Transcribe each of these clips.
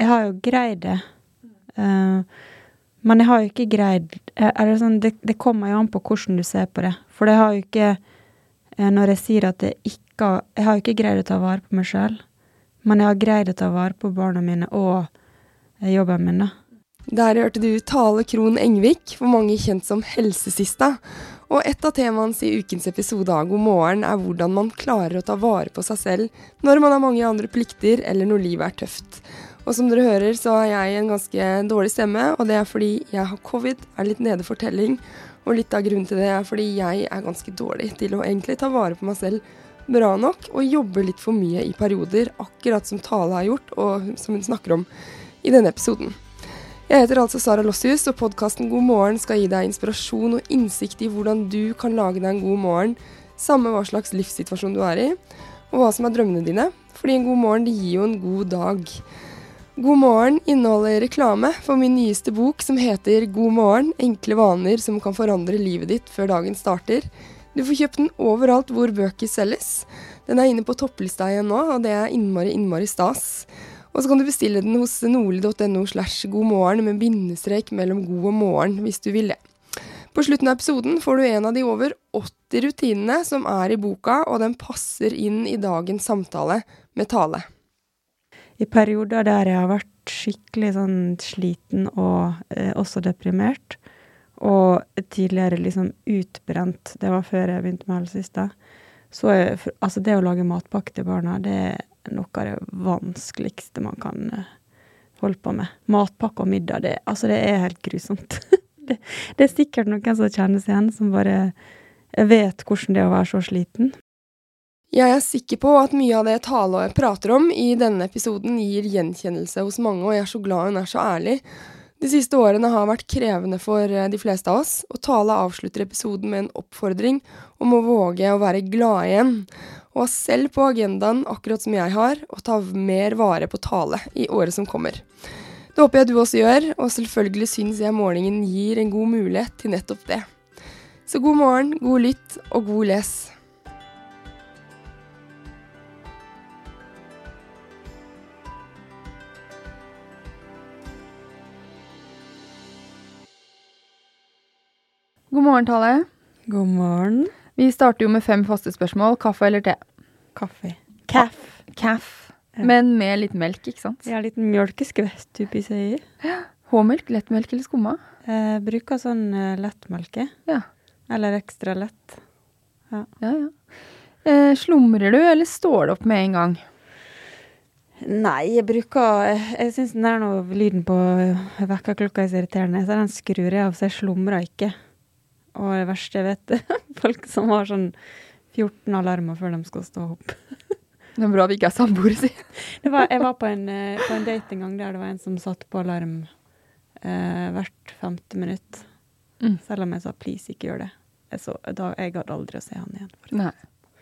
Jeg har jo greid det. Uh, men jeg har jo ikke greid eh, det, sånn, det, det kommer jo an på hvordan du ser på det. For det har jo ikke eh, Når jeg sier at jeg ikke Jeg har jo ikke greid å ta vare på meg sjøl, men jeg har greid å ta vare på barna mine og eh, jobben min, da. Der hørte du Tale Krohn Engvik, for mange kjent som Helsesista. Og et av temaene i ukens episode av God morgen er hvordan man klarer å ta vare på seg selv når man har mange andre plikter eller når livet er tøft. Og som dere hører, så har jeg en ganske dårlig stemme, og det er fordi jeg har covid, er litt nede for telling. Og litt av grunnen til det er fordi jeg er ganske dårlig til å egentlig ta vare på meg selv bra nok, og jobber litt for mye i perioder, akkurat som Tale har gjort, og som hun snakker om i denne episoden. Jeg heter altså Sara Lossius, og podkasten God morgen skal gi deg inspirasjon og innsikt i hvordan du kan lage deg en god morgen, samme hva slags livssituasjon du er i, og hva som er drømmene dine. Fordi en god morgen det gir jo en god dag. God morgen inneholder reklame for min nyeste bok som heter God morgen enkle vaner som kan forandre livet ditt før dagen starter. Du får kjøpt den overalt hvor bøker selges. Den er inne på topplista igjen nå, og det er innmari, innmari stas. Og så kan du bestille den hos nordli.no slash godmorgen med bindestrek mellom god og morgen, hvis du vil det. På slutten av episoden får du en av de over 80 rutinene som er i boka, og den passer inn i dagens samtale med Tale. I perioder der jeg har vært skikkelig sånn sliten og eh, også deprimert, og tidligere liksom utbrent, det var før jeg begynte med helsesista, så er, altså det å lage matpakke til barna, det er noe av det vanskeligste man kan eh, holde på med. Matpakke og middag, det, altså det er helt grusomt. det, det, er sikkert noen som kjennes igjen, som bare vet hvordan det er å være så sliten. Jeg er sikker på at mye av det Tale prater om i denne episoden, gir gjenkjennelse hos mange, og jeg er så glad hun er så ærlig. De siste årene har vært krevende for eh, de fleste av oss, og Tale avslutter episoden med en oppfordring om å våge å være glad igjen og ha selv på agendaen, akkurat som jeg har, å ta mer vare på tale i året som kommer. Det håper jeg du også gjør, og selvfølgelig syns jeg morgenen gir en god mulighet til nettopp det. Så god morgen, god lytt og god les. God morgen, Tale. God morgen. Vi starter jo med fem faste spørsmål. Kaffe eller te? Kaffe. Caff. Caff. Men med litt melk, ikke sant? Ja, litt mjølkeskvett oppi seg. Ja. H-melk, lettmelk eller skumma? Eh, bruker sånn uh, lettmelke. Ja. Eller ekstra lett. Ja, ja. ja. Eh, slumrer du, eller står du opp med en gang? Nei, jeg bruker Jeg, jeg syns den der noe, lyden på vekkerklokka er så irriterende, så den skrur jeg av, så jeg slumrer ikke. Og det verste jeg vet, folk som har sånn 14 alarmer før de skal stå opp. Det er bra vi ikke er samboere, si. jeg var på en, eh, på en, date en gang der det var en som satt på alarm eh, hvert femte minutt. Mm. Selv om jeg sa 'please, ikke gjør det'. Jeg, så, da, jeg hadde aldri å se han igjen. Nei.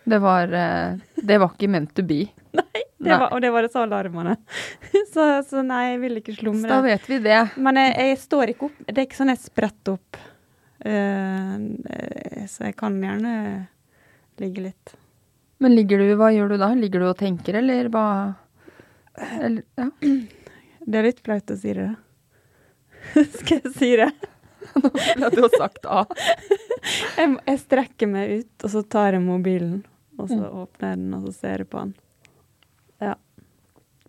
Det var, eh, det var ikke meant to be. nei, det var, og det var sa alarmene. så, så, nei, jeg vil ikke slumre. Så da vet vi det. Men jeg, jeg står ikke opp. Det er ikke sånn jeg spretter opp. Uh, så jeg kan gjerne ligge litt. Men ligger du, hva gjør du da? Ligger du og tenker, eller hva eller, ja. Det er litt flaut å si det. Skal jeg si det? Nå føler jeg du har sagt A. jeg, jeg, strekker meg ut, og så tar jeg mobilen. Og så mm. åpner jeg den, og så ser jeg på den. Ja.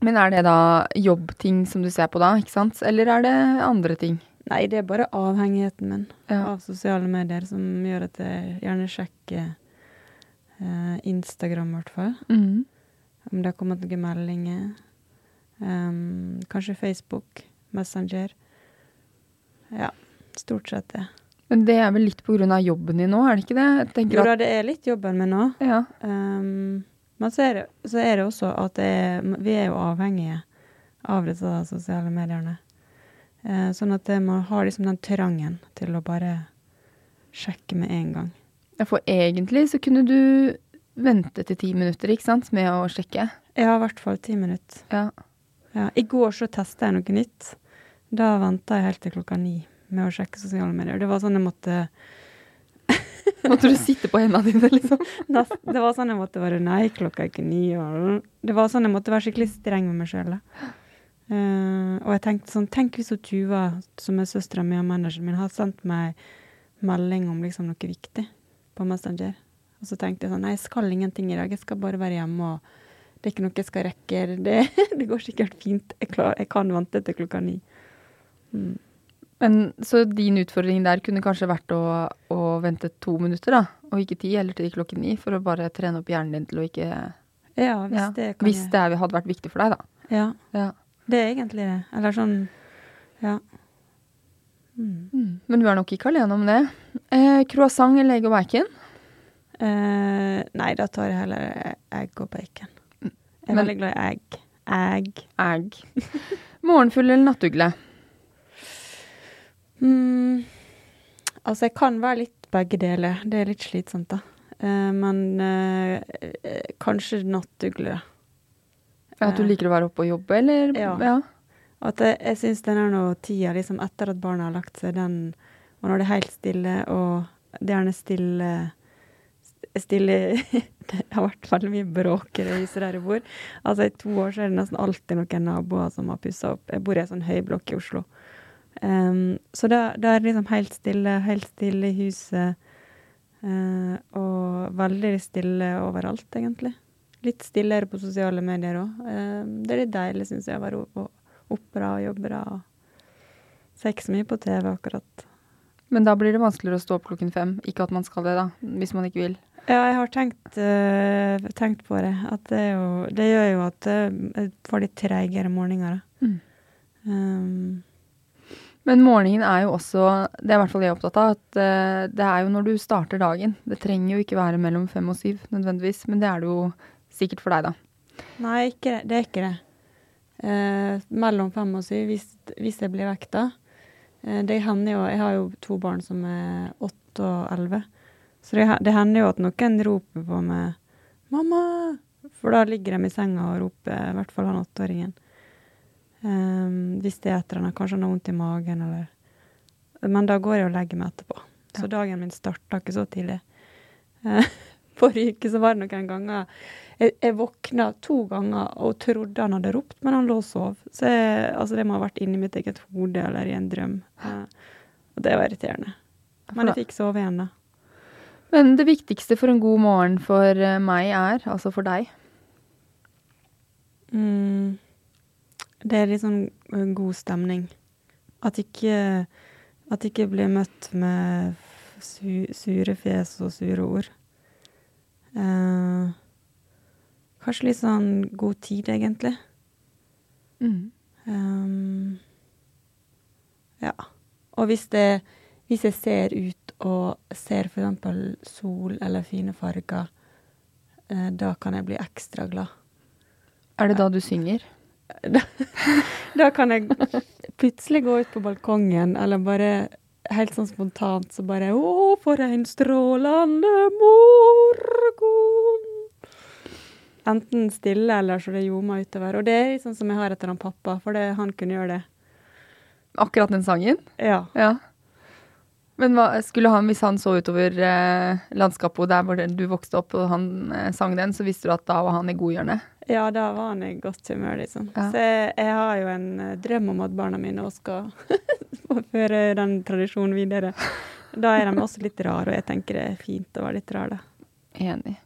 Men er det da jobbting som du ser på da, ikke sant? Eller er det andre ting? Nei, det er bare avhengigheten min Ja. av sosiale medier som gjør at jeg gjerne sjekker eh, Instagram, i hvert fall. Mm. Om det har kommet noen meldinger. Um, kanskje Facebook, Messenger. Ja, stort sett det. Men det er vel litt på grunn av jobben din nå, er det ikke det? Jo da, det er litt jobben min nå. ja. Um, men så er, det, så er det også at det vi er jo avhengige av disse sosiale mediene. Eh, sånn at man har liksom den trangen til å bare sjekke med en gang. Ja, For egentlig så kunne du vente til ti minutter, ikke sant, med å sjekke. Ja, i hvert fall ti minutter. Ja. Ja, I går så testa jeg noe nytt. Da venta jeg helt til klokka ni med å sjekke sosiale medier. Det var sånn jeg måtte Måtte du sitte på hendene dine, liksom? Det var sånn jeg måtte være Nei, klokka er ikke ni. Og det var sånn jeg måtte være skikkelig streng med meg sjøl. Og jeg tenkte sånn Tenk hvis hun Tuva, som er søstera mi og manageren min, hadde sendt meg melding om liksom noe viktig på Messenger. Og så tenkte jeg sånn Nei, jeg skal ingenting i dag. Jeg skal bare være hjemme, og det er ikke noe jeg skal rekke. Det, det går sikkert fint. Jeg, klar, jeg kan vente til klokka ni. Mm. Men Så din utfordring der kunne kanskje vært å, å vente to minutter, da, og ikke ti, eller til klokken ni, for å bare trene opp hjernen din til å ikke Ja, hvis ja, det kan Hvis det hadde vært viktig for deg, da. Ja, Ja. Det er egentlig det. Eller sånn Ja. Mm. Mm. Men du er nok ikke alene om det. Eh, croissant eller egg og bacon? Eh, nei, da tar jeg heller egg og bacon. Jeg er Men- veldig glad i egg. Egg. Egg. Morgenfugl eller nattugle? Mm. Altså, jeg kan være litt begge deler. Det er litt slitsomt, da. Eh, men eh, eh, kanskje nattugle. Da. At du liker å være oppe og jobbe, eller? Ja. At jeg, jeg syns den noe tida liksom etter at barna har lagt seg, den Og når det er helt stille, og det er gjerne stille Stille Det har vært veldig mye bråk i det huset der jeg bor. Altså I to år så er det nesten alltid noen naboer som har pussa opp. Jeg bor i ei sånn høyblokk i Oslo. Um, så da, da er det liksom helt stille, helt stille i huset. Uh, og veldig stille overalt, egentlig. Litt stillere på sosiale medier òg. det er litt deilig, syns jeg, å være oppe og jobbe bra. Ser ikke så mye på TV akkurat. Men da blir det vanskeligere å stå opp klokken fem. Ikke at man skal det, da, hvis man ikke vil. Ja, jeg har tenkt, uh, tenkt på det. At det, jo, det gjør jo at eh, jeg får litt treigere morgener. Mm. Um, Men morgenen er jo også, det er i hvert fall jeg opptatt av, at uh, det er jo når du starter dagen. Det trenger jo ikke være mellom fem og syv nødvendigvis, men det er det jo sikkert for deg, da. nei, ikke, det- er ikke det. Eh, mellom fem og syv, hvis, hvis jeg blir vekta. Eh, det hender jo Jeg har jo to barn som er åtte og elleve. Så det, det hender jo at noen roper på meg 'Mamma!' For da ligger de i senga og roper, i hvert fall han åtteåringen. Um, hvis det er et eller annet, kanskje han har vondt i magen eller Men da går jeg og legger meg etterpå. Så dagen min starta ikke så tidlig. Eh, Forrige uke så var det noen ganger jeg, jeg våkna to ganger og trodde han hadde ropt, men han lå og sov. Så jeg, altså det må ha vært inni mitt eget hode eller i en drøm. Eh, og det var irriterende. Men jeg fikk sove igjen, da. Men det viktigste for en god morgen for eh, meg er, altså for deg, Mm, det er litt sånn eh, god stemning. At ikke At ikke blir møtt med su, sure fjes og sure ord. Eh, kanskje litt sånn god tid, egentlig. Um, ja. Og hvis det Hvis jeg ser ut og ser eksempel sol eller fine farger, eh, da kan jeg bli ekstra glad. er det da du synger? Da, da kan jeg plutselig gå ut på balkongen, eller bare helt sånn spontant så bare Å, for en strålende morgen! Enten stille eller så det ljoma utover. Og det er sånn som jeg har etter han pappa, for det, han kunne gjøre det. Akkurat den sangen? Ja. Ja. Men hva, skulle han, hvis han så utover eh, landskapet der hvor du vokste opp og han eh, sang den, så visste du at da var han i godhjørnet? Ja, da var han i godt humør, liksom. Ja. Så jeg, jeg har jo en eh, drøm om at barna mine også skal føre den tradisjonen videre. Da er de også litt rare, og jeg tenker det er fint å være litt rar, da. Enig.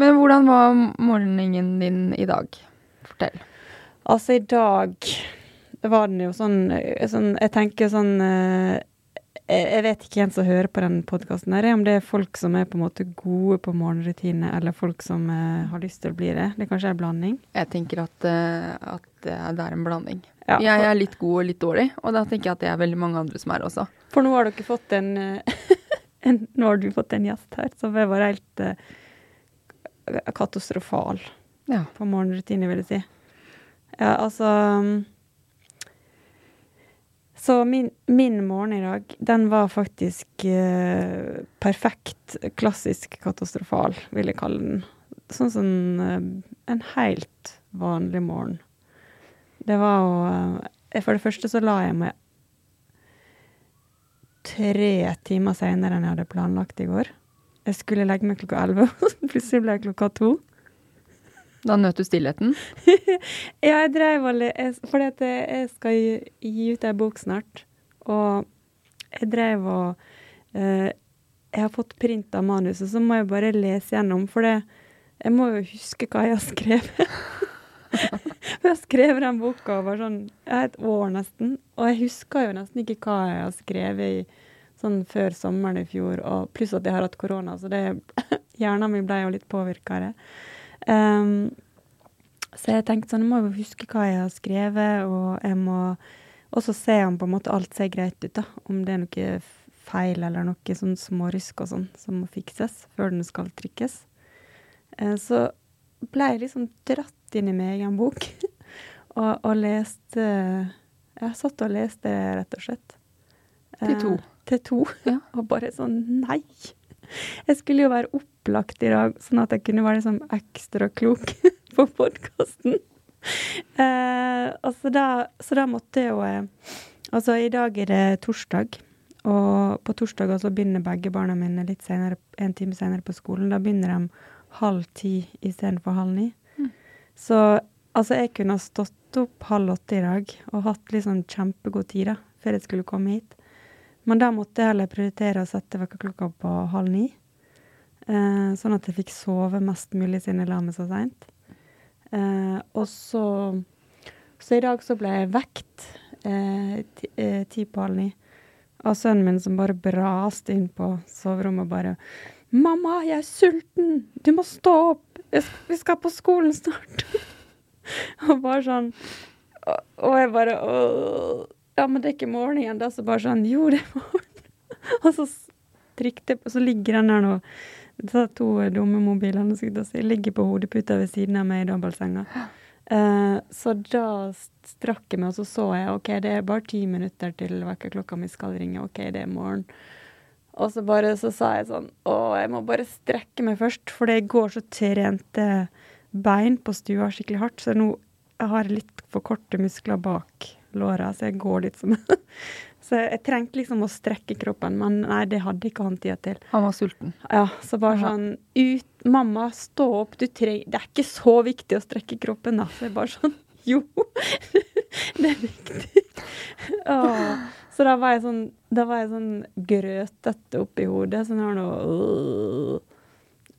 Men hvordan var morgenen din i dag? Fortell. Altså, i dag var den jo sånn, sånn Jeg tenker sånn eh, jeg vet ikke hvem som hører på den podkasten, om det er folk som er på en måte gode på morgenrutine, eller folk som uh, har lyst til å bli det. Det er kanskje en blanding? Jeg tenker at, uh, at det er en blanding. Ja, jeg er litt god og litt dårlig, og da tenker jeg at det er veldig mange andre som er også. For nå har dere fått en, en Nå har du fått en gjest her som var helt uh, katastrofal ja. på morgenrutine, vil jeg si. Ja, altså um, så min, min, morgen i dag, den var faktisk eh, perfekt, klassisk katastrofal, vil jeg kalle den. Sånn som eh, en helt vanlig morgen. Det var å eh, For det første så la jeg meg tre timer seinere enn jeg hadde planlagt i går. Jeg skulle legge meg klokka elleve, plutselig ble det klokka to. Da nøt du stillheten? ja, jeg drev og at jeg skal gi ut ei bok snart. Og jeg drev og eh, Jeg har fått print av manuset, så må jeg bare lese gjennom. For det, jeg må jo huske hva jeg har skrevet. jeg har skrevet den boka over sånn et år nesten. Og jeg husker jo nesten ikke hva jeg har skrevet i, sånn før sommeren i fjor. Og pluss at jeg har hatt korona, så det, hjernen min ble jo litt påvirka av det. Um, så jeg tenkte sånn, jeg må jo huske hva jeg har skrevet, og jeg må også se om på en måte alt ser greit ut, da. Om det er noe feil eller noe sånn smårysk og sånn som må fikses før den skal trykkes. Uh, så ble jeg liksom dratt inn i min egen bok og, og, leste Jeg satt og leste, rett og slett. Til to. Til to. Ja. og bare sånn Nei! Jeg skulle jo være opplagt i dag, sånn at jeg kunne være liksom ekstra klok på podkasten. Eh, så, da, så, da, måtte jeg jo eh, Altså, i dag er det torsdag, og på torsdag så begynner begge barna mine litt senere, en time senere på skolen. Da begynner de halv ti istedenfor halv ni. Mm. Så altså, jeg kunne ha stått opp halv åtte i dag og hatt liksom kjempegod tid da, før jeg skulle komme hit. Men da måtte jeg heller prioritere å sette vekkerklokka på halv ni. Eh, sånn at jeg fikk sove mest mulig siden jeg la meg så seint. Eh, og så Så i dag så ble jeg vekt eh, ti, eh, ti på halv ni av sønnen min som bare braste inn på soverommet og bare 'Mamma, jeg er sulten! Du må stå opp! Vi skal på skolen snart!' og bare sånn og, og jeg bare Åh. Ja, men det er ikke morgen igjen, da. Så bare sånn Jo, det er morgen. og så trykte Så ligger den der nå. De to dumme mobilene si, ligger på hodeputa ved siden av meg i dobbeltsenga. Uh, så da strakk jeg meg, og så så jeg OK, det er bare ti minutter til vekkerklokka mi skal ringe. OK, det er morgen. Og så bare så sa jeg sånn Å, jeg må bare strekke meg først, for i går så trente bein på stua skikkelig hardt, så nå har jeg litt for korte muskler bak låra, så jeg går litt som Så jeg trengte liksom å strekke kroppen, men nei, det hadde ikke han tida til. Han var sulten? Ja, så bare sånn ut Mamma, stå opp, du trenger Det er ikke så viktig å strekke kroppen, da. Så jeg bare sånn Jo, det er viktig. Åh. Så da var jeg sånn Da var jeg sånn grøtete oppi hodet, sånn her nå uh.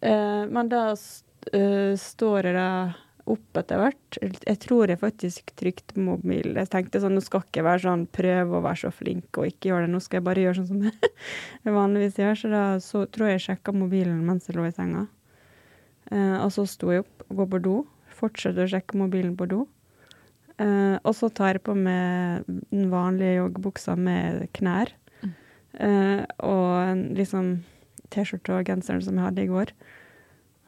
uh, Men da uh, står jeg der opp etter hvert. Jeg tror jeg faktisk trykte mobil. Jeg tenkte sånn, nå skal ikke være sånn prøve å være så flink og ikke gjøre det, nå skal jeg bare gjøre sånn som jeg vanligvis gjør. Så da så, tror jeg jeg sjekka mobilen mens jeg lå i senga. Eh, og så sto jeg opp og går på do. Fortsetter å sjekke mobilen på do. Eh, og så tar jeg på meg den vanlige joggebuksa med knær. Mm. Eh, og en liksom T-skjorte og genseren som jeg hadde i går.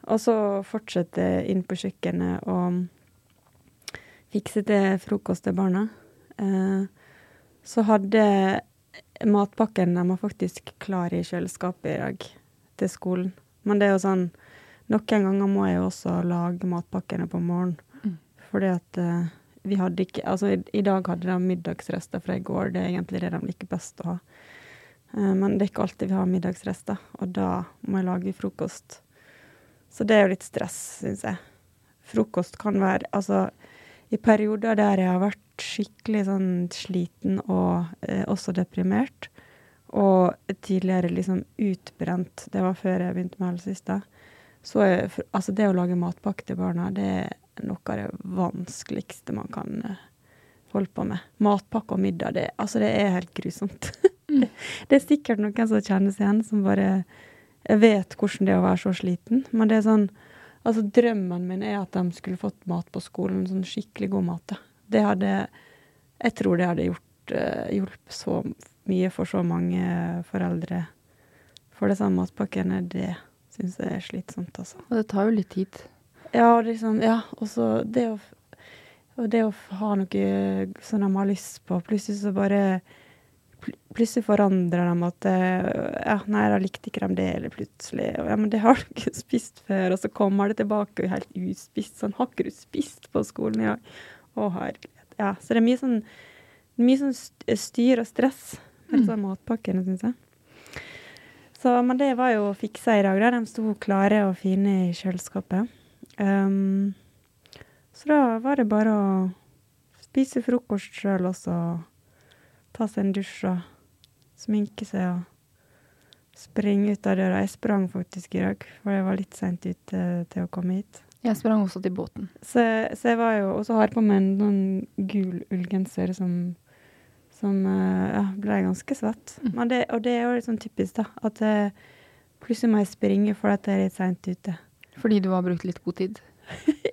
Og så fortsette inn på kjøkkenet og fikse til frokost til barna. Eh, så hadde matpakken de var faktisk klar i kjøleskapet i dag til skolen. Men det er jo sånn Noen ganger må jeg jo også lage matpakkene på morgenen. Mm. Fordi at eh, vi hadde ikke Altså, i, i, dag hadde de middagsrester fra i går. Det er egentlig det de liker best å ha. Eh, men det er ikke alltid vi har middagsrester, og da må jeg lage frokost. Så det er jo litt stress, syns jeg. Frokost kan være Altså, i perioder der jeg har vært skikkelig sånn sliten og eh, også deprimert, og tidligere liksom utbrent, det var før jeg begynte med helsesista, så er, altså det å lage matpakke til barna, det er noe av det vanskeligste man kan eh, holde på med. Matpakke og middag, det, altså det er helt grusomt. det, det er sikkert noen som kjenner seg igjen, som bare vet hvordan det er å være så sliten. Men det er sånn Altså, drømmen min er at de skulle fått mat på skolen, sånn skikkelig god mat. da. Det hadde Jeg tror det hadde gjort, uh, hjulpet så mye for så mange foreldre. For det samme matpakkene, det syns jeg er slitsomt, altså. Og det tar jo litt tid. Ja, liksom, ja. Og så det å og det å ha noe som de har lyst på, plutselig så bare Plutselig forandrer de at Ja, nei, da likte ikke de det, eller plutselig Ja, men det har du ikke spist før, og så kommer det tilbake helt uspist. Sånn, har ikke du spist på skolen i dag? Å, herlighet. Ja, så det er mye sånn mye sånn styr og stress med disse mm. matpakkene, syns jeg. Så, men det var jo fiksa i dag, da. De sto klare og fine i kjøleskapet. Um, så da var det bare å spise frokost sjøl og så ta seg en dusj og sminke seg og springe ut av døra. Jeg sprang faktisk i dag, for jeg var litt seint ute til å komme hit. Jeg sprang også til båten. Så, så jeg var jo Og så har jeg på meg noen sånn gul ullgenser som, som eh, ja, ble ganske svett. Mm. Det, og det er jo litt sånn typisk, da. At jeg, plutselig må jeg springe fordi jeg er litt seint ute. Fordi du har brukt litt god tid?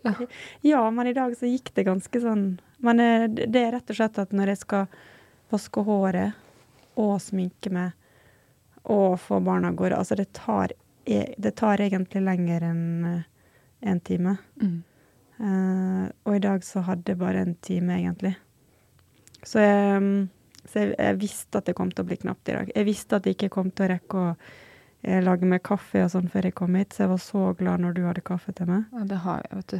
ja. ja, men i dag så gikk det ganske sånn Men eh, det er rett og slett at når jeg skal vaske håret og sminke meg og få barna av gårde Altså, det tar, e, det tar egentlig lenger enn én en time. Mm. Uh, og i dag så hadde jeg bare en time, egentlig. Så jeg, så jeg, jeg visste at det kom til å bli knapt i dag. Jeg visste at jeg ikke kom til å rekke å lage meg kaffe og sånn før jeg kom hit, så jeg var så glad når du hadde kaffe til meg. Ja, det har jeg, vet du.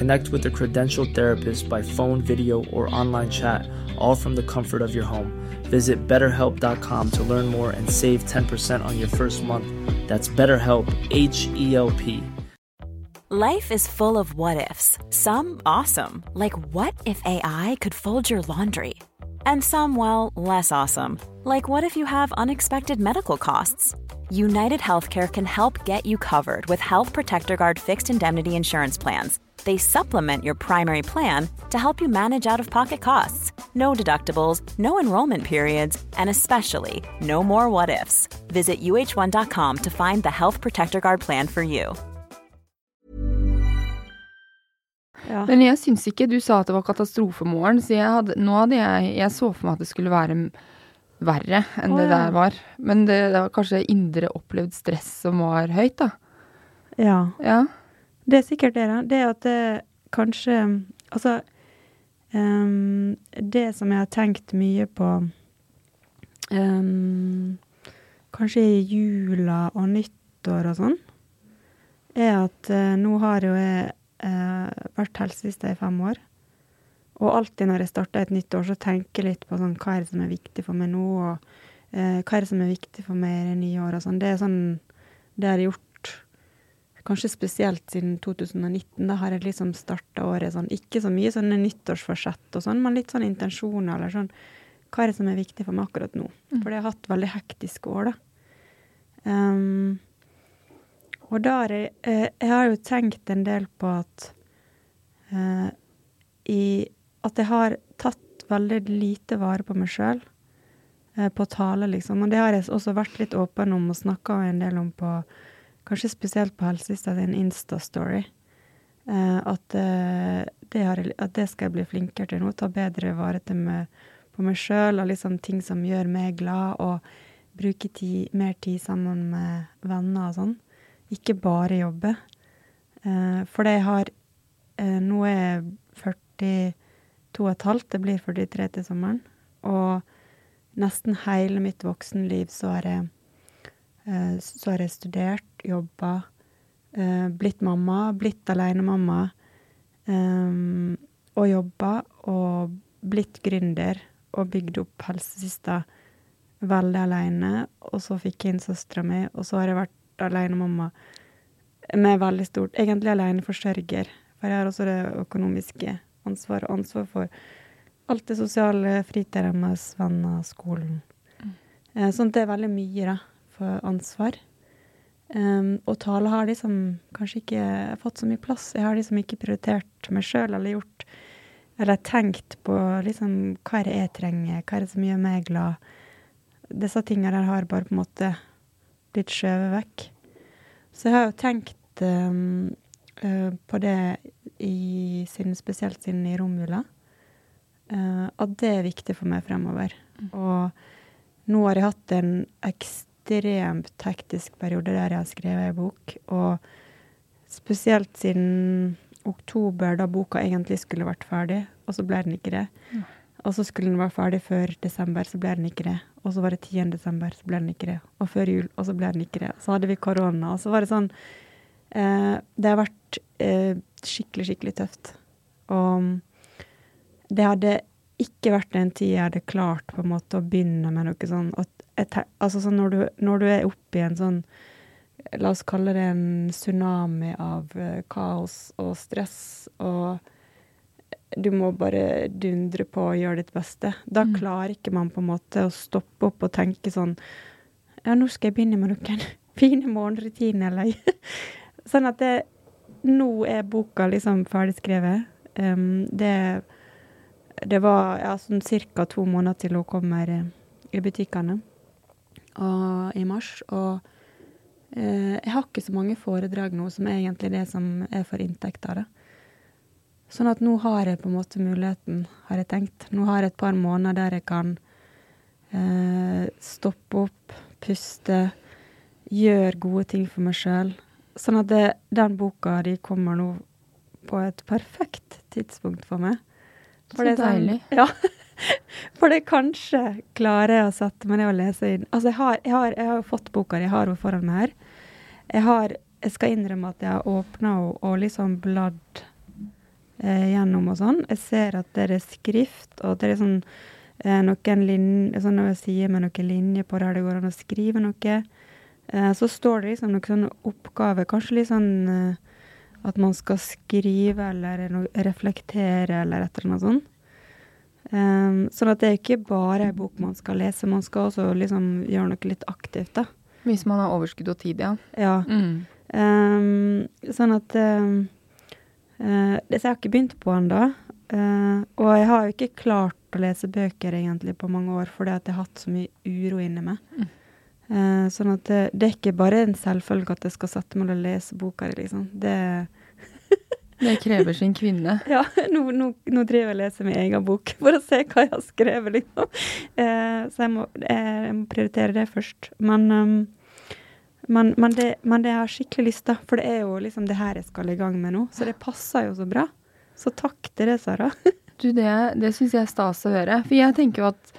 Connect with a credentialed therapist by phone, video, or online chat, all from the comfort of your home. Visit betterhelp.com to learn more and save 10% on your first month. That's BetterHelp, H E L P. Life is full of what ifs, some awesome, like what if AI could fold your laundry? And some, well, less awesome, like what if you have unexpected medical costs? United Healthcare can help get you covered with Health Protector Guard fixed indemnity insurance plans. They supplement your primary plan to help you manage out of pocket costs. No deductibles, no enrollment periods, and especially no more what ifs. Visit uh1.com to find the Health Protector Guard plan for you. Ja. Men jeg syns ikke du sa at det var katastrofemorgen, så jeg hadde, nå hadde jeg Jeg så for meg at det skulle være verre enn oh, det der var. Men det, det, var kanskje indre opplevd stress som var høyt, da. Ja. ja. Det er sikkert det, da. Det at det kanskje Altså um, Det som jeg har tenkt mye på um, Kanskje i jula og nyttår og sånn, er at uh, nå har jo jeg uh, vært helsesøster i fem år. Og alltid når jeg starter et nytt år, så tenker jeg litt på sånn, hva er det som er viktig for meg nå, og uh, hva er det som er viktig for meg i det nye året. Sånn. Det er sånn det har jeg gjort kanskje spesielt siden 2019. Da har jeg liksom starta året sånn, ikke så mye sånne nyttårsforsett og sånn, men litt sånn intensjoner eller sånn. Hva er det som er viktig for meg akkurat nå? Mm. For jeg har hatt veldig hektiske år, da. Um, Og da har jeg, eh, jeg har jo tenkt en del på at eh, i At jeg har tatt veldig lite vare på meg sjøl eh, på tale, liksom. Og det har jeg også vært litt åpen om og snakka en del om på Kanskje spesielt på Helsesista en Insta-story. Uh, at, uh, det har, at, det skal jeg bli flinkere til nå. Ta bedre vare meg, på meg sjøl og liksom ting som gjør meg glad. Og bruke tid, mer tid sammen med venner og sånn. Ikke bare jobbe. Uh, for det jeg har Nå er jeg 42 og et halvt, det blir 43 til sommeren. Og nesten hele mitt voksenliv så har jeg, så har jeg studert, jobba, eh, blitt mamma, blitt alenemamma. Um, og jobba og blitt gründer og bygd opp helsesista veldig aleine. Og så fikk jeg inn søstera mi, og så har jeg vært alenemamma med veldig stort Egentlig aleneforsørger, for jeg har også det økonomiske ansvaret. Ansvar for alt det sosiale, fritida deres, venner, skolen. Mm. Eh, sånn at det er veldig mye, da, for ansvar. Um, og tale har liksom kanskje ikke fått så mye plass. Jeg har liksom ikke prioritert meg sjøl eller gjort Eller tenkt på liksom hva er det jeg trenger, hva er det som gjør meg glad disse tingene der har bare på en måte blitt skjøvet vekk. Så jeg har jo tenkt um, uh, på det i, siden, spesielt siden i romjula. Uh, at det er viktig for meg fremover. Mm. Og nå har jeg hatt en ekstremt hektisk periode der jeg har skrevet ei bok. Og spesielt siden oktober, da boka egentlig skulle vært ferdig, og så ble den ikke det. Mm. Og så skulle den være ferdig før desember, så ble den ikke det. Og så var det 10. desember, så ble den ikke det. Og før jul, og så ble den ikke det. Så hadde vi korona, og så var det sånn eh, Det har vært eh, skikkelig, skikkelig tøft. Og det hadde ikke vært en tid jeg hadde klart på en måte å begynne med noe sånn et, Altså sånn når du, når du er oppe i en sånn La oss kalle det en tsunami av eh, kaos og stress og du må bare dundre på og gjøre ditt beste. Da mm. klarer ikke man på en måte å stoppe opp og tenke sånn Ja, nå skal jeg begynne med noen fine morgenrutiner, eller Sånn at det Nå er boka liksom ferdigskrevet. Um, det, det var ja, sånn ca. to måneder til hun kommer i butikkene og, i mars. Og eh, jeg har ikke så mange foredrag nå som er egentlig det som er for inntekt av det. Sånn at nå har jeg på en måte muligheten, har jeg tenkt. Nå har jeg et par måneder der jeg kan eh, stoppe opp, puste, gjøre gode ting for meg sjøl. Sånn at det, den boka de kommer nå på et perfekt tidspunkt for meg. For Så sånn- deilig. Sånn, ja. For det kanskje klarer jeg å sette meg ned og lese inn. Altså, jeg har, jeg har, jeg har fått boka, jeg har henne foran meg her. Jeg har Jeg skal innrømme at jeg har åpna henne og liksom bladd eh, gjennom og sånn. Jeg ser at det er skrift, og det er sånn eh, noen linjer, sånn sier med noen linjer på der det går an å skrive noe. Eh, så står det liksom noen sånne oppgaver, kanskje litt sånn eh, at man skal skrive eller reflektere eller et eller annet sånt. Um, sånn at det er ikke bare ei bok man skal lese, man skal også liksom gjøre noe litt aktivt, da. Hvis man har overskudd og tid, ja. Ja. Mm. Um, sånn at um, Uh, det, har jeg ikke begynt på ennå. Uh, og jeg har jo ikke klart å lese bøker egentlig på mange år fordi at jeg har hatt så mye uro inni meg. Mm. Uh, sånn at det, det, er ikke bare en selvfølge at jeg skal sette meg og lese boka di, liksom. Det Det krever sin kvinne. ja, nå, nå, nå, driver jeg og leser min egen bok for å se hva jeg har skrevet, liksom. så jeg må, jeg må, prioritere det først. Men um, men, men, det, men det har jeg skikkelig lyst til, for det er jo liksom det her jeg skal i gang med nå. Så det passer jo så bra. Så takk til det, Sara. du, det, det syns jeg er stas å høre. For jeg tenker jo at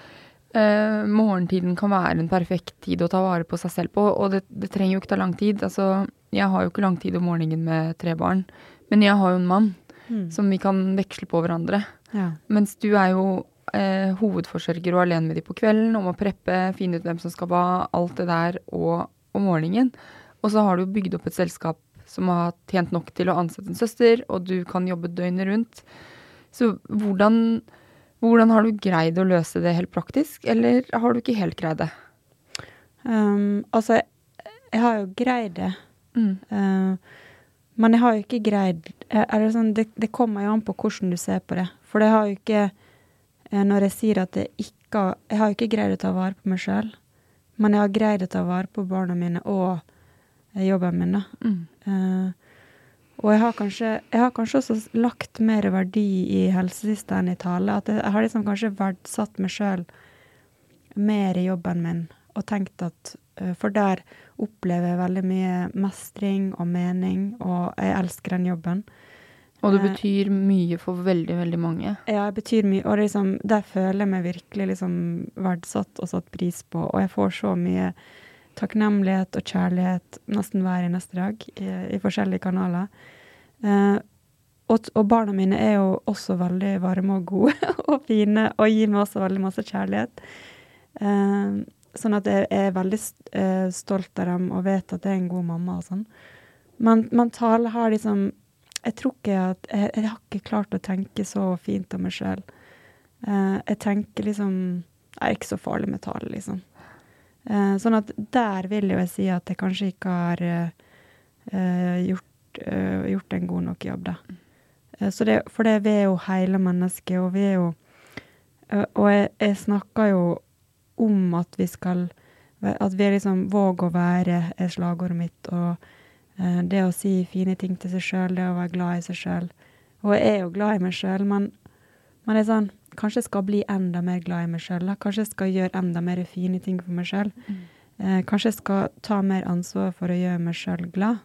uh, morgentiden kan være en perfekt tid å ta vare på seg selv på, og det, det, trenger jo ikke ta lang tid. Altså, jeg har jo ikke lang tid om morgenen med tre barn, men jeg har jo en mann mm. som vi kan veksle på hverandre. Ja. Mens du er jo eh, hovedforsørger og alene med de på kvelden, om å preppe, finne ut hvem som skal hva, alt det der, og om morgenen. Og så har du bygd opp et selskap som har tjent nok til å ansette en søster, og du kan jobbe døgnet rundt. Så hvordan, hvordan har du greid å løse det helt praktisk, eller har du ikke helt greid det? Um, altså, jeg har jo greid det. Mm. Uh, men jeg har jo ikke greid det, sånn, det, det, kommer jo an på hvordan du ser på det. For det har jo ikke Når jeg sier at jeg ikke Jeg har jo ikke greid å ta vare på meg sjøl, men jeg har greid å ta vare på barna mine og jobben min, da. Mm. Uh, og jeg har, kanskje, jeg har kanskje også lagt mer verdi i helsesista enn i tale. At jeg har liksom kanskje verdsatt meg sjøl mer i jobben min og tenkt at uh, For der opplever veldig mye mestring og mening, og jeg elsker den jobben. Og det eh, betyr mye for veldig, veldig mange? Ja, det betyr mye. Og liksom, der føler jeg meg virkelig liksom verdsatt og satt pris på. Og jeg får så mye takknemlighet og kjærlighet nesten hver eneste dag i, i forskjellige kanaler. Eh, og, og, barna mine er jo også veldig varme og gode og fine og gir meg også veldig masse kjærlighet. Eh, sånn at jeg er veldig eh, stolt av dem og vet at jeg er en god mamma og sånn. Men, men tale har liksom Jeg tror ikke at jeg, jeg, har ikke klart å tenke så fint om meg sjøl. Eh, jeg tenker liksom Jeg er ikke så farlig med tale, liksom. Uh, sånn at der vil jo jeg si at jeg kanskje ikke har gjort, gjort, en god nok jobb, da. Det, for det, vi er jo hele mennesket, og vi er jo Og jeg, jeg snakker jo om at vi skal At vi liksom våger å være, er slagordet mitt. Og det å si fine ting til seg sjøl, det å være glad i seg sjøl. Og jeg er jo glad i meg sjøl, men, man er sånn kanskje skal bli enda mer glad i meg sjøl. Kanskje jeg skal gjøre enda mer fine ting for meg sjøl. Mm. Eh, kanskje jeg skal ta mer ansvar for å gjøre meg sjøl glad.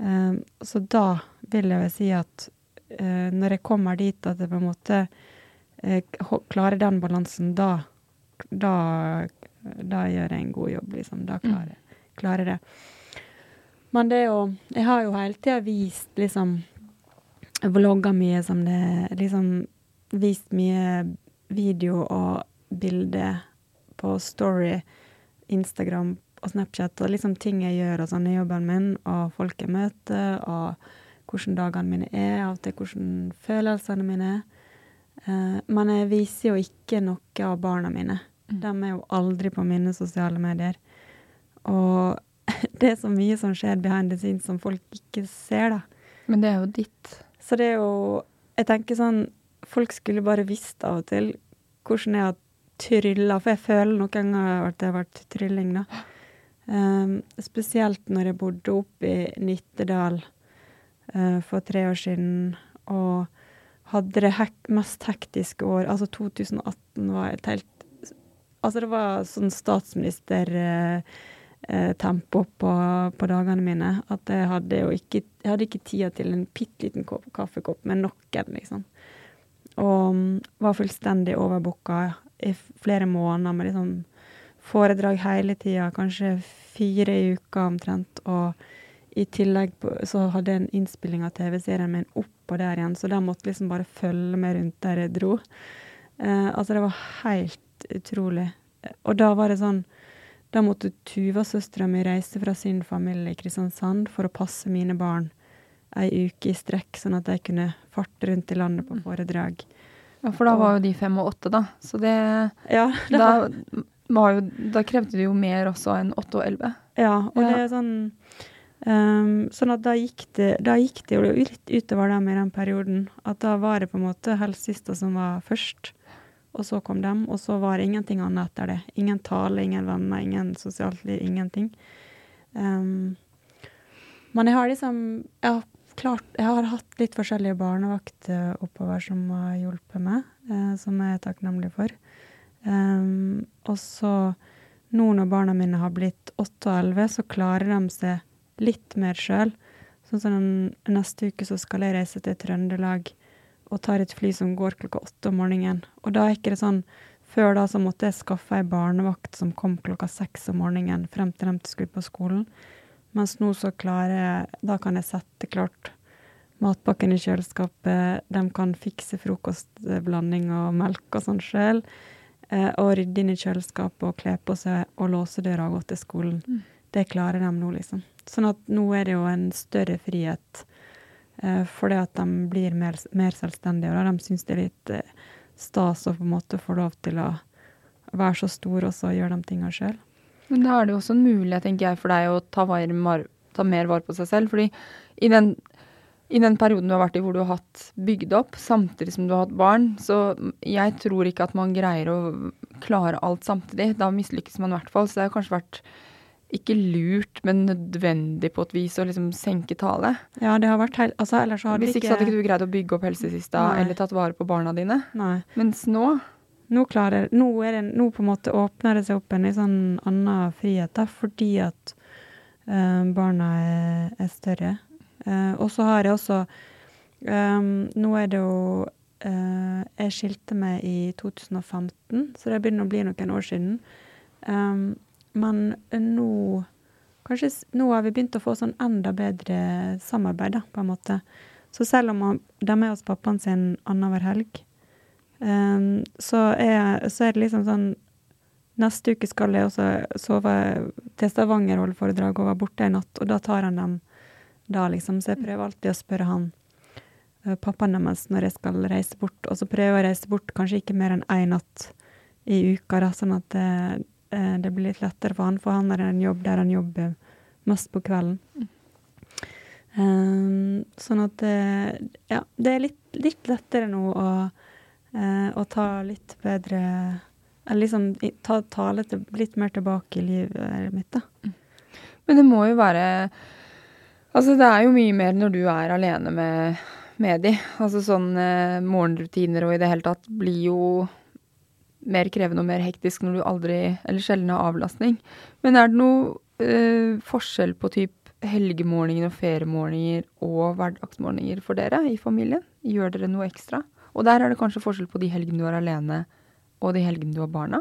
Eh, så da vil jeg vel si at eh, når jeg kommer dit at jeg på en måte eh, klarer den balansen, da, da, da, gjør jeg en god jobb, liksom. Da klarer, jeg klarer det. Men det er jo Jeg har jo hele tida vist liksom Vlogga mye som det liksom vist mye video og bilder på Story, Instagram og Snapchat, og liksom ting jeg gjør og sånn i jobben min, og folk jeg møter, og hvordan dagene mine er, av og til hvordan følelsene mine er. Uh, men jeg viser jo ikke noe av barna mine. Mm. De er jo aldri på mine sosiale medier. Og det er så mye som skjer behind the scenes som folk ikke ser, da. Men det er jo ditt. Så det er jo Jeg tenker sånn folk skulle bare visst av og til hvordan jeg har trylla, for jeg føler noen ganger at det har vært trylling, da. Um, spesielt når jeg bodde oppe i Nittedal uh, for tre år siden og hadde det hek mest hektiske år. Altså 2018 var et helt Altså det var sånn statsministertempo uh, uh, på, på, dagene mine at jeg hadde jo ikke Jeg hadde ikke tida til en bitte liten kaffekopp med noen, liksom. Og mm, var fullstendig overbooka i flere måneder med liksom foredrag hele tida, kanskje fire i uka omtrent. Og i tillegg så hadde jeg en innspilling av TV-serien min oppå der igjen, så da måtte liksom bare følge med rundt der jeg dro. Eh, altså, det var helt utrolig. Og da var det sånn Da måtte Tuva, søstera mi, reise fra sin familie i Kristiansand for å passe mine barn ei uke i strekk, sånn at jeg kunne farte rundt i landet på mm. foredrag. Ja, for da var jo de fem og åtte, da. Så det, ja, det da, var jo, da krevde det jo mer også enn åtte og elleve. Ja, og ja. det er sånn um, Sånn at da gikk, det, da gikk det jo litt utover dem i den perioden. At da var det på en måte helst siste som var først. Og så kom dem, og så var det ingenting annet etter det. Ingen tale, ingen venner, ingen sosialt liv, ingenting. Um, men jeg har liksom Jeg har klart Jeg har hatt litt forskjellige barnevakter oppover som har hjulpet meg, eh, som jeg er takknemlig for. Um, og så, nå når barna mine har blitt 8 og 11, så klarer de seg litt mer sjøl. Sånn som neste uke så skal jeg reise til Trøndelag og tar et fly som går klokka åtte om morgenen. Og da er ikke det sånn Før da så måtte jeg skaffe ei barnevakt som kom klokka seks om morgenen frem til de skulle på skolen. Mens nå så klarer jeg Da kan jeg sette klart matpakken i kjøleskapet. De kan fikse frokostblanding og melk og sånn sjøl. Eh, og rydde inn i kjøleskapet og kle på seg og låse døra og gå til skolen. Mm. Det klarer de nå, liksom. Sånn at nå er det jo en større frihet eh, fordi at de blir mer, mer selvstendige. Og de syns det er litt eh, stas å på en måte få lov til å være så stor og så gjøre de tinga sjøl. Men da er det jo også en mulighet, tenker jeg, for deg å ta vare, ta mer vare på seg selv. Fordi i den, i den perioden du har vært i hvor du har hatt bygd opp samtidig som du har hatt barn, så jeg tror ikke at man greier å klare alt samtidig. Da mislykkes man i hvert fall. Så det har kanskje vært ikke lurt, men nødvendig på et vis å liksom senke tale. Ja, det har vært heil, altså, ellers har Hvis ikke så hadde ikke du greid å bygge opp helsesista Nei. eller tatt vare på barna dine. Nei. Mens nå nå, klarer, nå, det, nå, på en måte åpner det seg opp en sånn annen frihet, da, fordi at øh, barna er, er større. Uh, og så har jeg også um, Nå er det jo uh, Jeg skilte meg i 2015, så det begynner å bli noen år siden. Um, men nå Kanskje nå har vi begynt å få sånn enda bedre samarbeid, da, på en måte. Så selv om de er med hos pappaen sin annenhver helg, um, så, er, så, er, det liksom sånn Neste uke skal jeg også sove til Stavanger, holde foredrag og være borte en natt, og da tar han dem da, liksom. Så jeg prøver alltid å spørre han uh, pappaen deres når jeg skal reise bort, og så prøver jeg å reise bort kanskje ikke mer enn én natt i uka, da, sånn at uh, Eh, det blir litt lettere for han, for han har en jobb der han jobber mest på kvelden. Um, sånn at det, ja, det er litt, litt lettere nå å, uh, å, ta litt bedre Eller liksom ta tale litt mer tilbake i livet mitt, da. Men det må jo være Altså, det er jo mye mer når du er alene med, med de. Altså sånn uh, morgenrutiner og i det hele tatt blir jo mer krevende og mer hektisk når du aldri, eller sjelden har avlastning. Men er det noe eh, forskjell på typ helgemorgener og feriemorgener og hverdagsmorgener for dere i familien? Gjør dere noe ekstra? Og der er det kanskje forskjell på de helgene du er alene, og de helgene du har barna?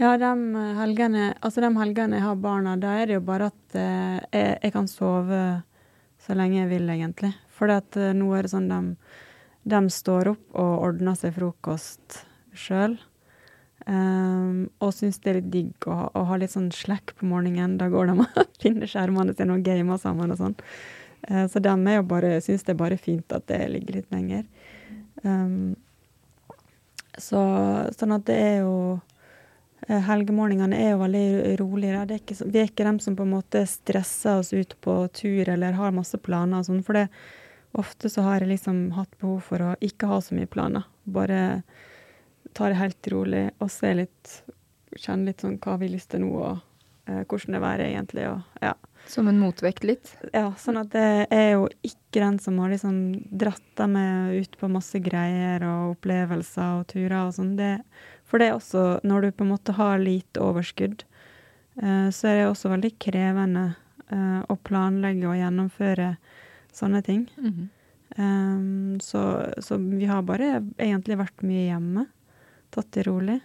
Ja, de helgene, altså de helgene jeg har barna, da er det jo bare at eh, jeg, jeg, kan sove så lenge jeg vil, egentlig. For eh, nå er det sånn de, de står opp og ordner seg frokost sjøl. Um, og syns det er litt digg å, å, ha litt sånn slack på morgenen. Da går de og finner skjermene sine og gamer sammen og sånn. Uh, så de er jo bare, syns det er bare fint at det ligger litt lenger. Um, så, sånn at det er jo uh, Helgemorgenene er jo veldig rolige. Det er ikke, vi er ikke dem som på en måte stresser oss ut på tur eller har masse planer og sånn. For det, ofte så har jeg liksom hatt behov for å ikke ha så mye planer. Bare ta det helt rolig og se litt Kjenne litt sånn hva vi har lyst til nå, og eh, hvordan det er egentlig. Og, ja. Som en motvekt litt? Ja, sånn at det er jo ikke den som har liksom dratt deg med ut på masse greier og opplevelser og turer og sånn. For det er også, når du på en måte har lite overskudd, eh, så er det også veldig krevende eh, å planlegge og gjennomføre sånne ting. Mm -hmm. um, så, så vi har bare egentlig vært mye hjemme tatt det rolig.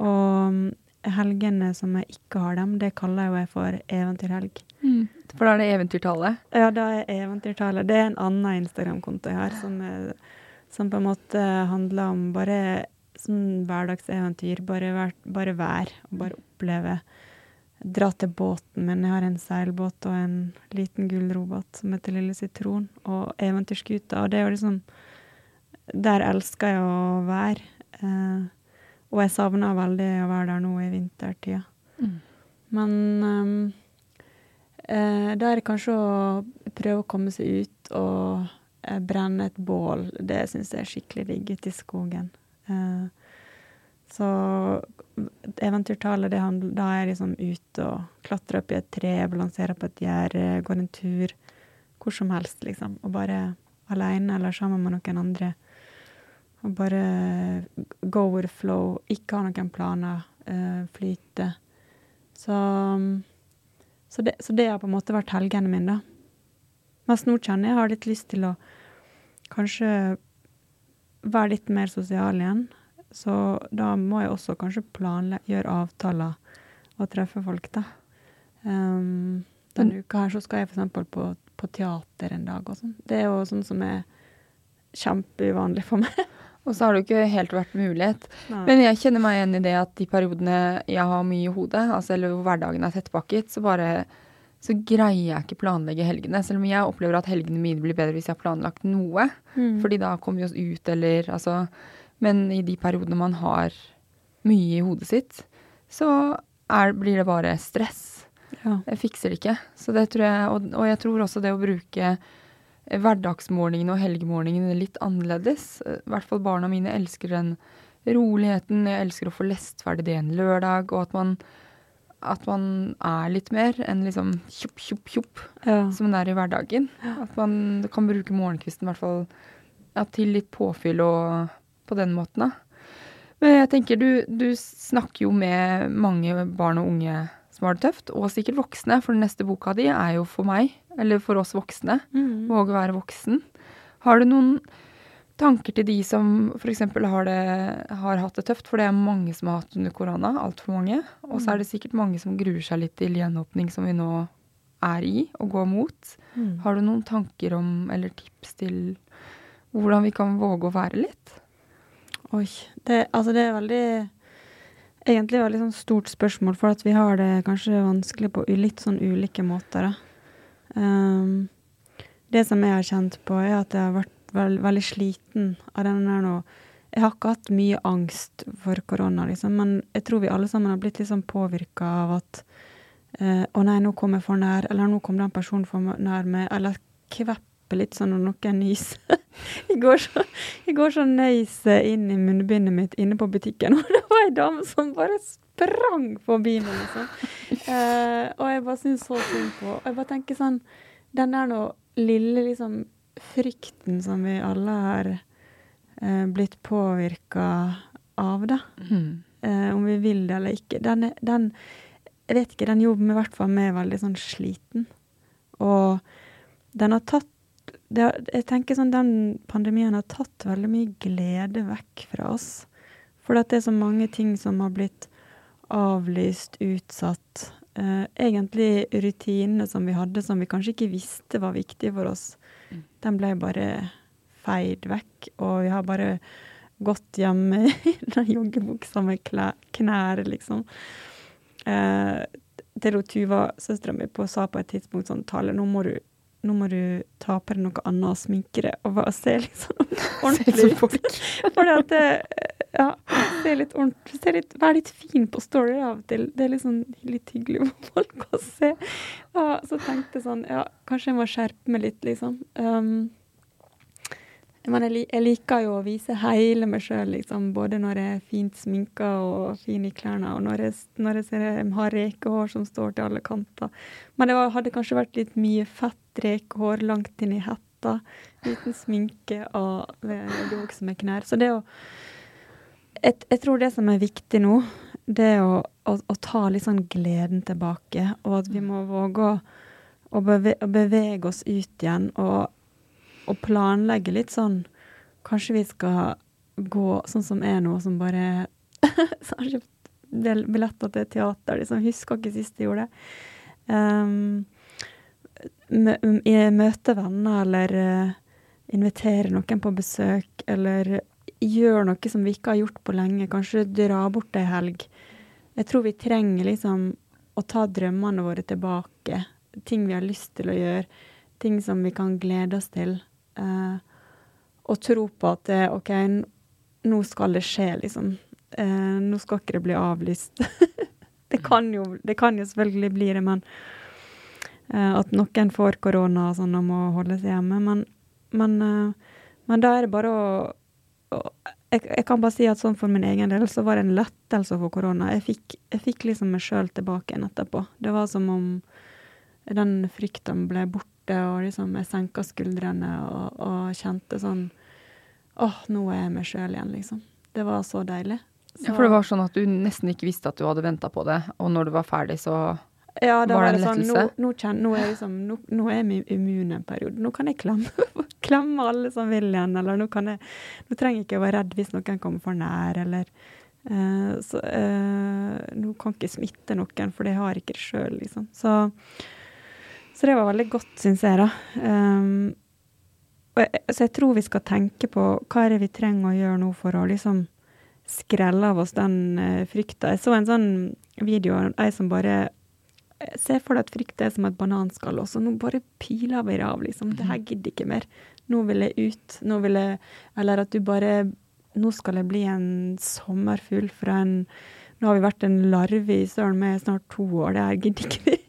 Og helgene som jeg ikke har dem, det kaller jeg for eventyrhelg. Mm. For da er det eventyrtale? Ja, da er eventyrtale. Det er en annen Instagram-konto jeg har, som, er, som, på en måte handler om bare sånn hverdagseventyr. Bare, bare vær, og bare oppleve. Dra til båten min. Jeg har en seilbåt og en liten gulrobåt som heter Lille Sitron, og eventyrskuta. Og det er jo liksom Der elsker jeg å være. Uh, og jeg savner veldig å være der nå i vintertida. Mm. Men um, eh, er det kanskje å prøve å komme seg ut og eh, brenne et bål. Det syns jeg er skikkelig digg ute i skogen. så eventyrtallet, da er jeg liksom ute og klatrer opp i et tre, balanserer på et gjerde, går en tur. Hvor som helst, liksom. Og bare aleine eller sammen med noen andre. Og bare go with the flow. Ikke ha noen planer. Uh, flyte. Så, så, det, så, det, har på en måte vært helgene mine, da. Mens nå kjenner jeg har litt lyst til å kanskje være litt mer sosial igjen. Så da må jeg også kanskje planlegge, gjøre avtaler og treffe folk, da. Um, denne uka her så skal jeg f.eks. På, på teater en dag og sånn. Det er jo sånn som er kjempeuvanlig for meg. Og så har det jo ikke helt vært mulighet. Nei. Men jeg kjenner meg igjen i det at de periodene jeg har mye i hodet, altså, eller hvor hverdagen er tettpakket, så bare så greier jeg ikke planlegge helgene. Selv om jeg opplever at helgene mine blir bedre hvis jeg har planlagt noe. Mm. Fordi da kommer vi oss ut, eller altså Men i de periodene man har mye i hodet sitt, så er, blir det bare stress. Ja. Jeg fikser det ikke. Så det tror jeg, og, og jeg tror også det å bruke hverdagsmorgenene og helgemorgenene litt annerledes. I hvert fall barna mine elsker den roligheten. Jeg elsker å få lest ferdig det en lørdag, og at man, at man er litt mer enn liksom tjopp, tjopp, tjopp, ja. som man er i hverdagen. At man kan bruke morgenkvisten i hvert fall ja, til litt påfyll og på den måten, da. Men jeg tenker, du, du snakker jo med mange barn og unge som har det tøft, og sikkert voksne, for den neste boka di er jo for meg, eller for oss voksne. Mm. Våge å være voksen. Har du noen tanker til de som f.eks. Har, har hatt det tøft? For det er mange som har hatt under korona. Altfor mange. Og så er det sikkert mange som gruer seg litt til gjenåpning, som vi nå er i, og går mot. Mm. Har du noen tanker om, eller tips til hvordan vi kan våge å være litt? Oi. Det, altså det er veldig Egentlig veldig sånn stort spørsmål, for at vi har det kanskje vanskelig på litt sånn ulike måter. Um, det som jeg har kjent på, er at jeg har vært veld, veldig sliten av den der nå. Jeg har ikke hatt mye angst for korona, liksom, men jeg tror vi alle sammen har blitt litt sånn påvirka av at uh, Å nei, nå kom jeg for nær, eller nå kom den personen for nær meg, eller kvepper litt sånn når noen nyser. Jeg går så, i går så nøys inn i munnbindet mitt inne på butikken, og det var ei dame som bare sprang forbi meg, liksom. Eh, og jeg bare syns så synd på Og jeg bare tenker sånn Den der nå lille liksom frykten som vi alle har eh, blitt påvirka av, da. Mm. Eh, om vi vil det eller ikke. Den, den, Jeg vet ikke, den jobben i hvert fall meg veldig sånn sliten. Og den har tatt har, Jeg tenker sånn den pandemien har tatt veldig mye glede vekk fra oss. For det er så mange ting som har blitt avlyst, utsatt. Eh, egentlig rutinene som vi hadde som vi kanskje ikke visste var viktige for oss, den ble bare feid vekk, og vi har bare gått hjemme i den joggebuksa med knær, liksom. Eh, til Tuva, søstera mi, sa på et tidspunkt sånn Tale, nå må du nå må du ta på deg noe annet og sminke deg, og bare se litt sånn ordentlig ut. For at det, ja, se litt ordentlig, se litt, Vær litt fin på story av og til. Det er sånn litt hyggelig for folk å se. Ja, så tenkte jeg sånn Ja, kanskje jeg må skjerpe meg litt, liksom. Um, men jeg, jeg, liker jo å vise hele meg sjøl, liksom. Både når jeg er fint sminka og fin i klærne, og når jeg, når jeg ser jeg har rekehår som står til alle kanter. Men det var, hadde kanskje vært litt mye fett rekehår langt inn i hetta. Uten sminke og også med knær. Så det å jeg, jeg, tror det som er viktig nå, det er å, å, å, ta litt sånn gleden tilbake. Og at vi må våge å, å bevege, bevege oss ut igjen. og å planlegge litt sånn Kanskje vi skal gå sånn som er nå, som bare så har kjøpt billetter til teater. Liksom. Husker ikke sist jeg gjorde det. Um, møte venner, eller uh, invitere noen på besøk, eller gjøre noe som vi ikke har gjort på lenge. Kanskje dra bort ei helg. Jeg tror vi trenger liksom å ta drømmene våre tilbake. Ting vi har lyst til å gjøre. Ting som vi kan glede oss til. Uh, og tro på at det, OK, nå skal det skje, liksom. Eh, nå skal ikke det bli avlyst. det, kan jo, det kan jo selvfølgelig bli det, men eh, At noen får korona og sånn og må holde seg hjemme. Men, men, men da er det bare å, å jeg, jeg, kan bare si at sånn for min egen del så var det en lettelse å få korona. Jeg fikk, jeg fikk liksom meg sjøl tilbake igjen etterpå. Det var som om den frykten ble borte borte, og liksom jeg senka skuldrene og, og, kjente sånn åh, nå er jeg meg sjøl igjen, liksom. Det var så deilig. Så, ja, For det var sånn at du nesten ikke visste at du hadde venta på det, og når du var ferdig, så ja, da var det, en sånn, nå, nå, kjenner, nå, er liksom, nå, nå, er jeg immun en periode. Nå kan jeg klemme, klemme alle som vil igjen. Eller nå, kan jeg, nå trenger jeg ikke å være redd hvis noen kommer for nær, eller uh, så, uh, Nå kan jeg ikke smitte noen, for det har jeg ikke sjøl, liksom. Så så det var veldig godt, syns jeg, da. Um, jeg, så jeg tror vi skal tenke på hva er det vi trenger å gjøre nå for å liksom skrelle av oss den uh, frykta. Jeg så en sånn video av ei som bare Se for deg at frykt er som et bananskall, og så nå bare piler vi det av, liksom. Det her mhm. gidder ikke mer. Nå vil jeg ut. Nå vil jeg Eller at du bare Nå skal jeg bli en sommerfugl fra en Nå har vi vært en larve i søren med snart to år. Det her gidder ikke vi.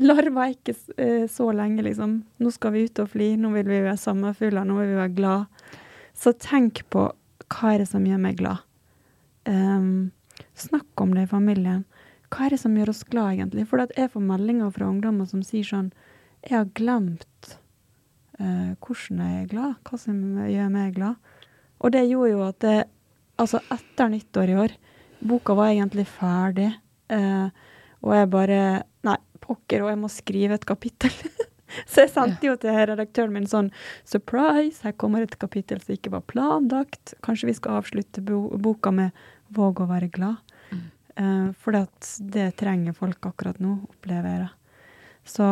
Larva er ikke uh, så lenge, liksom. Nå skal vi ut og fly, nå vil vi være sommerfugler, nå vil vi være glad. Så tenk på hva er det som gjør meg glad. Um, snakk om det i familien. Hva er det som gjør oss glad, egentlig? For jeg får meldinger fra ungdommer som sier sånn Jeg har glemt uh, hvordan jeg er glad, hva som gjør meg glad. Og det gjorde jo at det, Altså, etter nyttår i år Boka var egentlig ferdig, uh, og jeg bare Pokker, og jeg må skrive et kapittel. Så jeg sendte jo til redaktøren min sånn Surprise! Her kommer et kapittel som ikke var planlagt. Kanskje vi skal avslutte bo boka med Våg å være glad. Mm. Uh, for det trenger folk akkurat nå, opplever jeg det. Så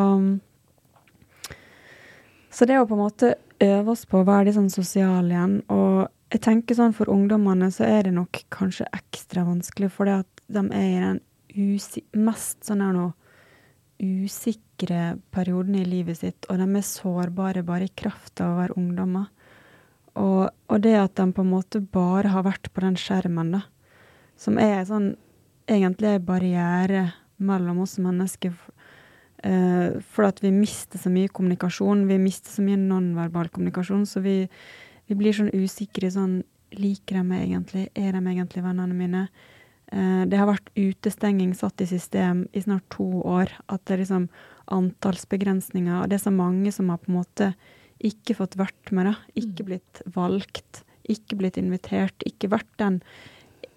Så det å på en måte øve oss på å være litt sånn sosial igjen, og jeg tenker sånn for ungdommene så er det nok kanskje ekstra vanskelig, for det at de er i den mest sånn her nå usikre periodene i livet sitt, og de er sårbare bare i kraft av å være ungdommer. Og, og, det at de på en måte bare har vært på den skjermen, da, som er sånn egentlig en barriere mellom oss mennesker, uh, for at vi mister så mye kommunikasjon, vi mister så mye nonverbal kommunikasjon, så vi, vi blir sånn usikre sånn Liker de meg egentlig? Er de egentlig vennene mine? Eh, det har vært utestenging satt i system i snart to år. At det er liksom antallsbegrensninger. Og det er så mange som har på en måte ikke fått vært med, da. Ikke mm. blitt valgt. Ikke blitt invitert. Ikke vært den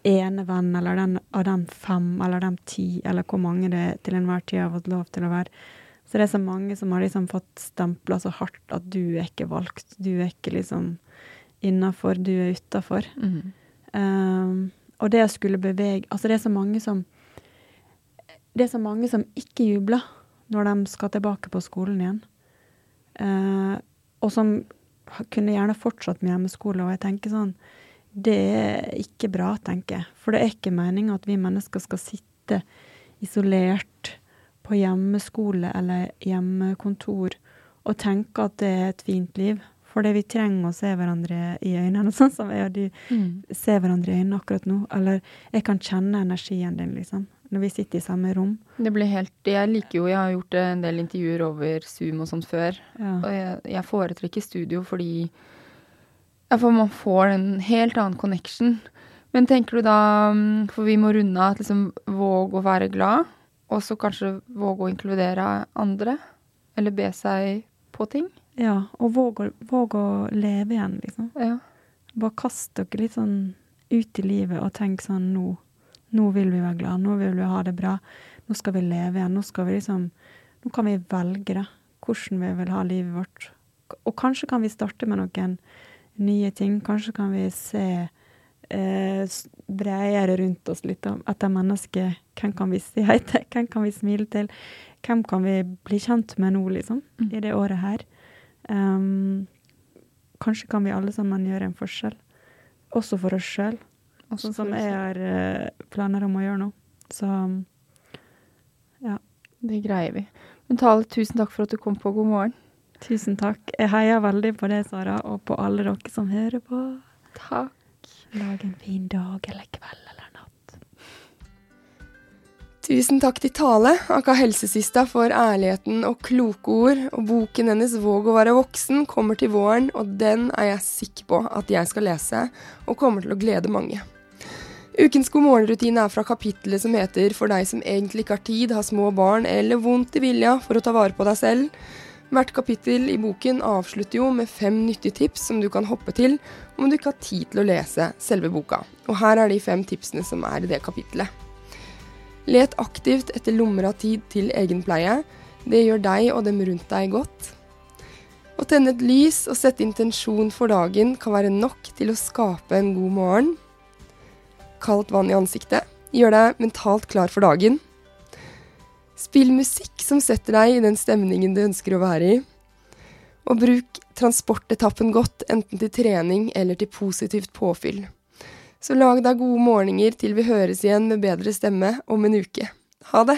ene venn eller den av de fem eller de ti, eller hvor mange det til enhver tid har fått lov til å være. Så det er så mange som har liksom fått stempla så hardt at du er ikke valgt. Du er ikke liksom innafor, du er utafor. Mm. Um, og det å skulle bevege Altså, det er så mange som Det er så mange som ikke jubler når de skal tilbake på skolen igjen. Eh, og som kunne gjerne fortsatt med hjemmeskole. Og jeg tenker sånn Det er ikke bra, tenker jeg. For det er ikke meninga at vi mennesker skal sitte isolert på hjemmeskole eller hjemmekontor og tenke at det er et fint liv. Fordi vi trenger å se hverandre i øynene, sånn som jeg og du mm. ser hverandre i øynene akkurat nå. Eller jeg kan kjenne energien din, liksom. Når vi sitter i samme rom. Det blir helt Jeg liker jo Jeg har gjort en del intervjuer over Zoom og sånt før. Ja. Og jeg, jeg, foretrekker studio fordi ja, for man får en helt annen connection. Men tenker du da For vi må runde av at liksom våg å være glad, og så kanskje våge å inkludere andre? Eller be seg på ting? Ja, og våg å, våg å leve igjen, liksom. Ja. Bare kast dere litt sånn ut i livet og tenk sånn nå. Nå vil vi være glad, nå vil vi ha det bra. Nå skal vi leve igjen. Nå skal vi liksom Nå kan vi velge det. Hvordan vi vil ha livet vårt. Og kanskje kan vi starte med noen nye ting. Kanskje kan vi se eh, bredere rundt oss litt om etter mennesket. Hvem kan vi si hei til? Hvem kan vi smile til? Hvem kan vi bli kjent med nå, liksom? Mm. I det året her. Um, kanskje kan vi alle sammen gjøre en forskjell, også for oss sjøl. Sånn som jeg har uh, planer om å gjøre nå. Så ja. Det greier vi. Men Tale, tusen takk for at du kom på God morgen. Tusen takk. Jeg heier veldig på det, Sara, og på alle dere som hører på. Takk. Lag en fin dag eller kveld Tusen takk til Tale, Aka helsesista, for ærligheten og kloke ord. Og boken hennes 'Våg å være voksen' kommer til våren, og den er jeg sikker på at jeg skal lese, og kommer til å glede mange. Ukens God morgen-rutine er fra kapittelet som heter 'For deg som egentlig ikke har tid, har små barn eller vondt i vilja for å ta vare på deg selv'. Hvert kapittel i boken avslutter jo med fem nyttige tips som du kan hoppe til om du ikke har tid til å lese selve boka. Og her er de fem tipsene som er i det kapittelet. Let aktivt etter lommer av tid til egenpleie. Det gjør deg og dem rundt deg godt. Å tenne et lys og sette intensjon for dagen kan være nok til å skape en god morgen. Kaldt vann i ansiktet gjør deg mentalt klar for dagen. Spill musikk som setter deg i den stemningen du ønsker å være i. Og bruk transportetappen godt, enten til trening eller til positivt påfyll. Så lag deg gode morgener til vi høres igjen med bedre stemme om en uke. Ha det!